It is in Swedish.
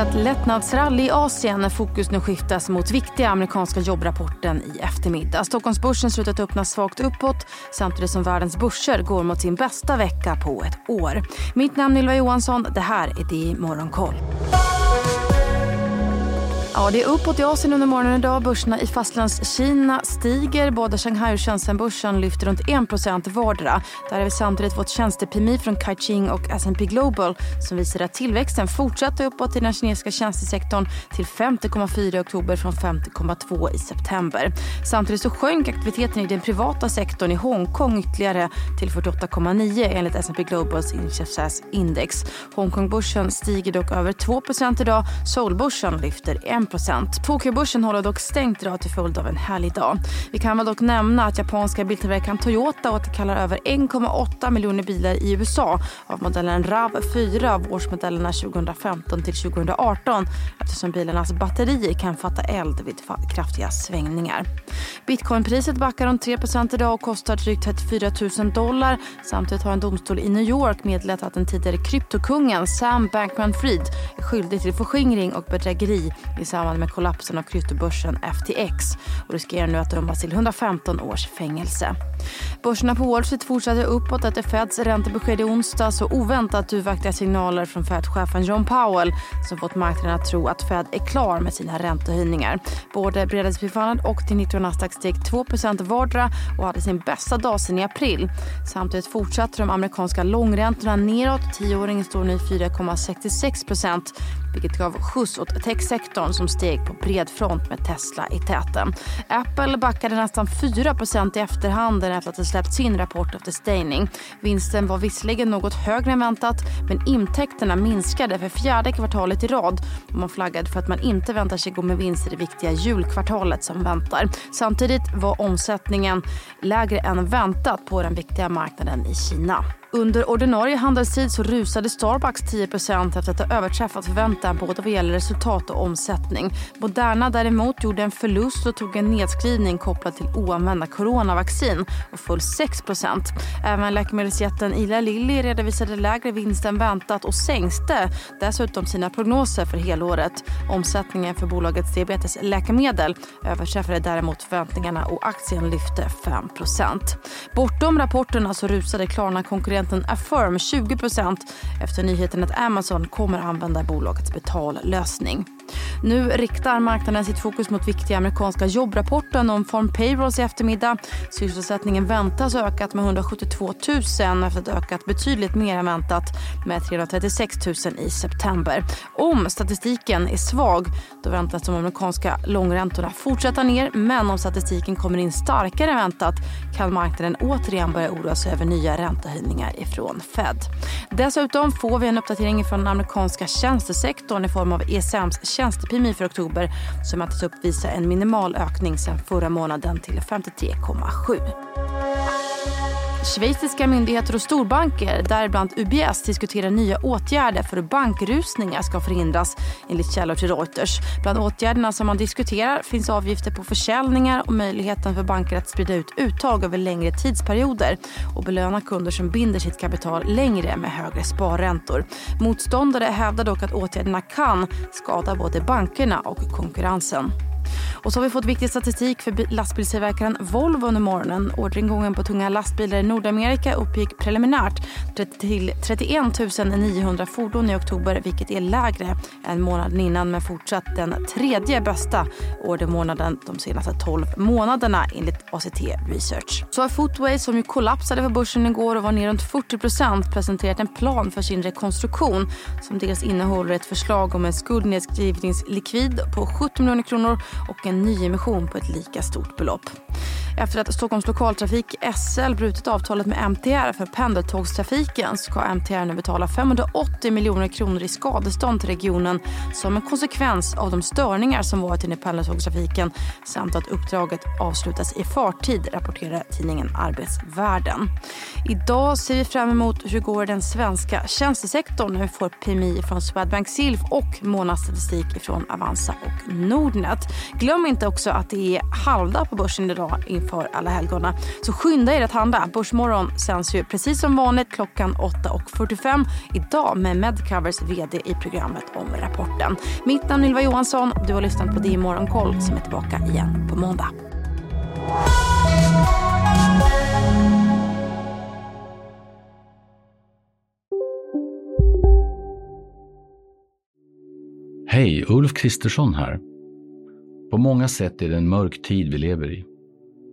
fortsatt lättnadsrally i Asien när fokus nu skiftas mot viktiga amerikanska jobbrapporten i eftermiddag. Stockholmsbörsen slutat öppna svagt uppåt samtidigt som världens börser går mot sin bästa vecka på ett år. Mitt namn är Ylva Johansson. Det här är DI Morgonkoll. Ja, det är uppåt i Asien under morgonen idag. Börserna i fastlandskina stiger. Både Shanghai och Shenzhenbörsen lyfter runt 1% vardera. Där har vi samtidigt fått tjänstepmi från Kaiching och S&P Global som visar att tillväxten fortsatte uppåt i den kinesiska tjänstesektorn till 50,4 i oktober från 50,2 i september. Samtidigt så sjönk aktiviteten i den privata sektorn i Hongkong ytterligare till 48,9 enligt S&P Globals inköpschefsindex. Hongkongbörsen stiger dock över 2% idag. Seoulbörsen lyfter 1 Tokyobörsen håller dock stängt idag till följd av en härlig dag. Vi kan väl dock nämna att japanska biltillverkaren Toyota återkallar över 1,8 miljoner bilar i USA av modellen RAV4 av årsmodellerna 2015 till 2018 eftersom bilarnas batterier kan fatta eld vid kraftiga svängningar. Bitcoinpriset backar om 3% idag och kostar drygt 34 000 dollar. Samtidigt har en domstol i New York meddelat att den tidigare kryptokungen Sam Bankman-Fried är skyldig till förskingring och bedrägeri i samband med kollapsen av kryptobörsen FTX och riskerar nu att dömas till 115 års fängelse. Börserna på Wall Street fortsatte uppåt efter Feds räntebesked i onsdags och oväntat duvaktiga signaler från Fed-chefen John Powell som fått marknaden att tro att Fed är klar med sina räntehöjningar. Både Bredasby och till 90 Nasdaq steg 2% vardera och hade sin bästa dag sedan i april. Samtidigt fortsatte de amerikanska långräntorna neråt. Tioåringen står nu 4,66% vilket gav skjuts åt techsektorn som steg på bred front med Tesla i täten. Apple backade nästan 4% i efterhand efter att ha släppt sin rapport efter stängning. Vinsten var visserligen något högre än väntat men intäkterna minskade för fjärde kvartalet i rad och man flaggade för att man inte väntar sig gå med vinst i det viktiga julkvartalet som väntar. Samtidigt var omsättningen lägre än väntat på den viktiga marknaden i Kina. Under ordinarie handelstid så rusade Starbucks 10 efter att ha överträffat förväntan både vad gäller resultat och omsättning. Moderna däremot gjorde en förlust och tog en nedskrivning kopplad till oanvända coronavaccin och föll 6% Även läkemedelsjätten Ila Lilly redovisade lägre vinst än väntat och sänkte dessutom sina prognoser för helåret. Omsättningen för bolagets diabetesläkemedel överträffade däremot förväntningarna och aktien lyfte 5% Bortom rapporterna så rusade Klarna konkurrenter konkurrenten Affirm 20% efter nyheten att Amazon kommer använda bolagets betallösning. Nu riktar marknaden sitt fokus mot viktiga amerikanska jobbrapporten om Farm Payrolls i eftermiddag. Sysselsättningen väntas ha ökat med 172 000 efter att ha ökat betydligt mer än väntat med 336 000 i september. Om statistiken är svag då väntas de amerikanska långräntorna fortsätta ner men om statistiken kommer in starkare än väntat kan marknaden återigen börja oroa sig över nya räntehöjningar ifrån Fed. Dessutom får vi en uppdatering från den amerikanska tjänstesektorn i form av ESMs tjänste-PMI för oktober som väntas uppvisa en minimal ökning sen förra månaden till 53,7. Schweiziska myndigheter och storbanker, däribland UBS, diskuterar nya åtgärder för hur bankrusningar ska förhindras enligt källor till Reuters. Bland åtgärderna som man diskuterar finns avgifter på försäljningar och möjligheten för banker att sprida ut uttag över längre tidsperioder och belöna kunder som binder sitt kapital längre med högre sparräntor. Motståndare hävdar dock att åtgärderna kan skada både bankerna och konkurrensen. Och så har vi fått viktig statistik för lastbilstillverkaren Volvo under morgonen. Orderingången på tunga lastbilar i Nordamerika uppgick preliminärt till 31 900 fordon i oktober vilket är lägre än månaden innan men fortsatt den tredje bästa ordermånaden de senaste 12 månaderna enligt ACT Research. Så har Footway som ju kollapsade på börsen igår och var ner runt 40% presenterat en plan för sin rekonstruktion som dels innehåller ett förslag om en skuldnedskrivningslikvid på 70 miljoner kronor och en nyemission på ett lika stort belopp. Efter att Stockholms lokaltrafik SL brutit avtalet med MTR för pendeltågstrafiken ska MTR nu betala 580 miljoner kronor i skadestånd till regionen som en konsekvens av de störningar som varit i pendeltågstrafiken samt att uppdraget avslutas i förtid, rapporterar tidningen Arbetsvärlden. Idag ser vi fram emot hur det går den svenska tjänstesektorn när vi får PMI från Swedbank Silf och månadsstatistik från Avanza och Nordnet. Glöm inte också att det är halvdag på börsen idag inför alla helgona. Så skynda er att handla. Börsmorgon sänds ju precis som vanligt klockan 8.45 idag med Medcovers vd i programmet om rapporten. Mitt namn är Ylva Johansson. Du har lyssnat på Di Morgonkoll som är tillbaka igen på måndag. Hej, Ulf Kristersson här. På många sätt är det en mörk tid vi lever i.